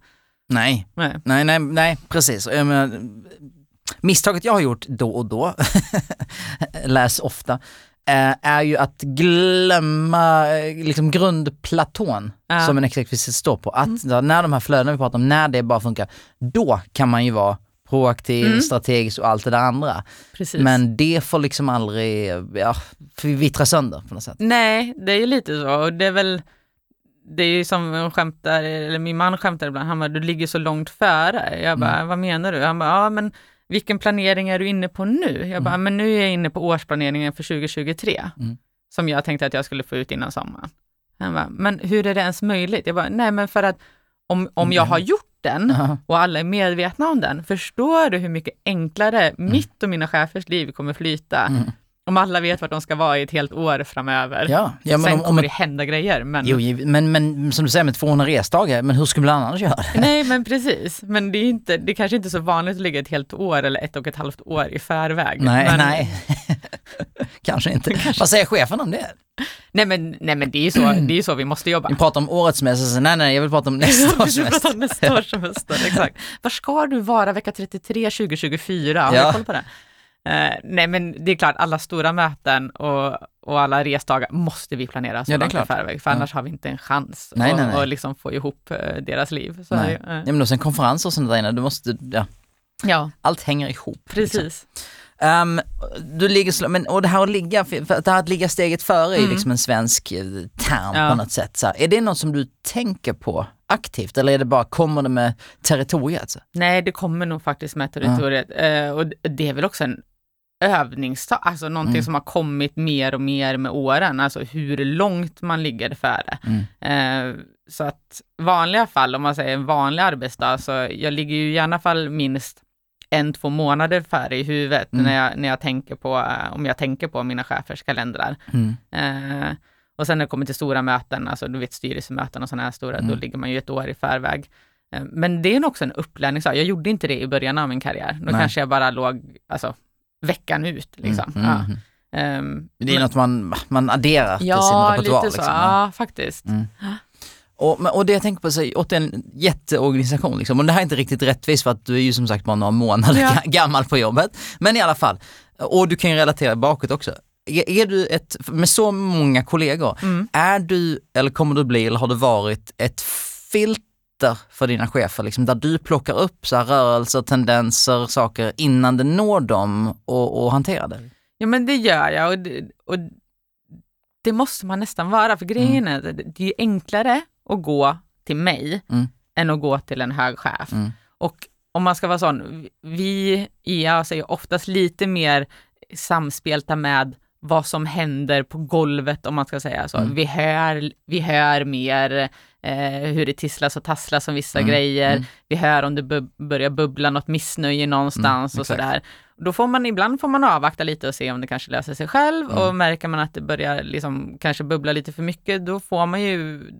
Nej, Nej. nej, nej, nej precis. Menar, misstaget jag har gjort då och då, läs ofta, är ju att glömma eh, liksom grundplatån Ja. Mm. som en exekutiv står på. Att ja, när de här flödena vi pratar om, när det bara funkar, då kan man ju vara proaktiv, Mm. strategisk och allt det där andra. Precis. Men det får liksom aldrig ja, vittra sönder på något sätt. Nej, det är ju lite så. Och det är väl, det är ju som en skämtar, eller min man skämtar ibland, han bara, du ligger så långt före. Jag bara, Mm. vad menar du? Han bara, ja men vilken planering är du inne på nu? Jag bara, men nu är jag inne på årsplaneringen för 2023, Mm. som jag tänkte att jag skulle få ut innan sommaren. Han bara, men hur är det ens möjligt? Jag bara, nej men för att om, om jag har gjort den och alla är medvetna om den, förstår du hur mycket enklare mitt och mina chefers liv kommer flyta Mm. Om alla vet vart de ska vara i ett helt år framöver? Ja, ja men Sen om, om kommer det hända grejer, men... jo, men, men som du säger med 200 resdagar, men hur skulle man annars göra det? Nej, men precis. Men det är, inte, det är kanske inte så vanligt att ligga ett helt år eller ett och ett halvt år i förväg. Nej, men, nej. Kanske inte. Vad säger chefen om det? Nej, men, nej, men det är ju så, det är så vi måste jobba. Vi pratar om årets semester, nej nej, jag vill prata om nästa års semester. nästa års semester, exakt. Var ska du vara vecka 33 2024? Har Ja. koll på det? Eh, nej, men det är klart, alla stora möten och, och alla resdagar måste vi planera så Ja, är långt i förväg, för Ja. annars har vi inte en chans Nej, att nej, nej. att liksom få ihop eh, deras liv. Så Nej. är det ju, eh, Ja, men och sen konferenser och sånt där inne, du måste, ja, ja, allt hänger ihop. liksom. precis. Ehm, du ligger, men, och det här att ligga, för det här att ligga steget före är Mm. liksom en svensk eh, term Ja. på något sätt. Så här, är det något som du tänker på aktivt eller är det bara, kommer det med territoriet? Så? Nej, det kommer nog faktiskt med territoriet. Eh, och d- det är väl också en övningstag, alltså någonting Mm. som har kommit mer och mer med åren, alltså hur långt man ligger före. Mm. Eh, så att vanliga fall, om man säger en vanlig arbetsdag, så jag ligger ju i alla fall minst en, två månader före i huvudet Mm. när, jag, när jag tänker på, eh, om jag tänker på mina chefers kalendrar. Mm. Eh, och sen när det kommer till stora möten, alltså du vet styrelsemöten och sådana här stora, då Mm. ligger man ju ett år i förväg. Eh, Men det är nog också en upplärningssak. Jag gjorde inte det i början av min karriär. Då Nej. kanske jag bara låg alltså, veckan ut. Liksom. Mm, mm, Ja. mm. Ehm, Det är men- något man, man adderar till sin Ja, repertoar. lite så. liksom. Ja, faktiskt. Mm. Och, och det jag tänker på, så, återigen, en jätteorganisation liksom. Och det här är inte riktigt rättvist för att du är ju som sagt bara några månader Ja. ga- gammal på jobbet. Men i alla fall, och du kan ju relatera bakåt också. Är, är du ett, med så många kollegor, Mm. är du, eller kommer du bli, eller har du varit ett filter för dina chefer, liksom, där du plockar upp så här rörelser, tendenser, saker innan det når dem och, och hanterar det? Ja, men det gör jag. Och det, och det måste man nästan vara, för grejen är att det är enklare att gå till mig Mm. än att gå till en hög chef. Mm. Och om man ska vara sån, vi i EAS är oftast lite mer samspelta med vad som händer på golvet om man ska säga så. Mm. Vi, hör, vi hör mer eh, hur det tisslas och tasslas om vissa Mm, grejer. mm. Vi hör om det bu- börjar bubbla något missnöje någonstans Mm, och sådär. Då får man ibland får man avvakta lite och se om det kanske löser sig själv Mm. och märker man att det börjar liksom kanske bubbla lite för mycket, då får man ju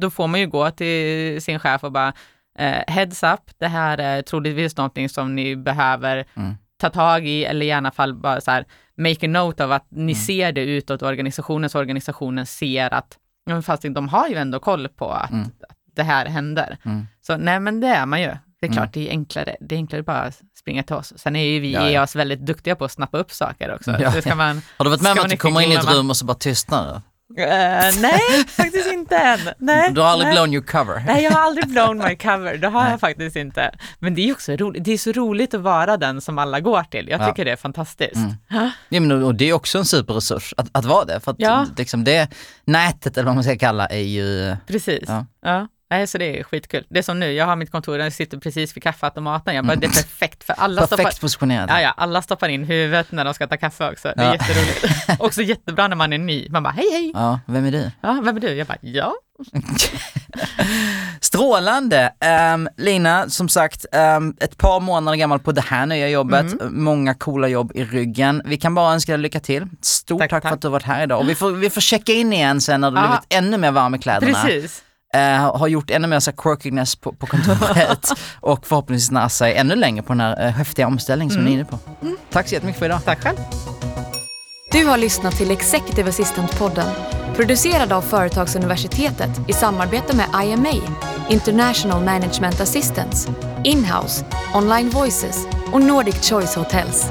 då får man ju gå till sin chef och bara eh, heads up, det här är troligtvis någonting som ni behöver Mm. ta tag i eller i alla fall bara så här make a note av att ni Mm. ser det utåt organisationen så organisationen ser att ja, men fast de har ju ändå koll på att, Mm. att det här händer. Mm. Så nej men det är man ju. Det är Mm. klart, det är enklare. Det är enklare bara att springa till oss. Sen är ju vi Ja, oss väldigt duktiga på att snappa upp saker också. Ja, det man, Har du varit med om att du kommer in i ett rum och så bara tystnar Eh, nej, faktiskt inte än. Nej, Du har aldrig nej. blown your cover? Nej, jag har aldrig blown my cover. Det har Nej. jag faktiskt inte. Men det är också roligt. Det är så roligt att vara den som alla går till. Jag Ja. tycker det är fantastiskt. Mm. Ja, men, och det är också en superresurs att, att vara det. För att Ja. liksom det, nätet eller vad man ska kalla är ju, Precis. Ja. Ja. Nej, så det är skitkul. Det är som nu, jag har mitt kontor, jag sitter precis vid kaffeautomaten. Jag bara, det är perfekt för alla perfekt stoppar, positionerad. ja, ja, alla stoppar in huvudet när de ska ta kaffe också. Det är Ja. jätteroligt. också jättebra när man är ny. Man bara, hej hej! Ja, vem är du? Ja, vem är du? Jag bara, ja. Strålande! Ehm, Lina, som sagt, ehm, ett par månader gammal på det här nya jobbet, Mm. många coola jobb i ryggen. Vi kan bara önska dig lycka till. Stort tack, Tack, för tack. att du har varit här idag. Och vi får, vi får checka in igen sen när du blivit ännu mer varm i kläderna. Precis. Eh, har gjort ännu mer så här quirkiness på, på kontoret och förhoppningsvis när sig ännu längre på den här uh, häftiga omställningen som Mm. ni är inne på. Tack så jättemycket för idag. Tack själv. Du har lyssnat till Executive Assistant-podden, producerad av Företagsuniversitetet i samarbete med IMA, International Management Assistance, Inhouse, Online Voices och Nordic Choice Hotels.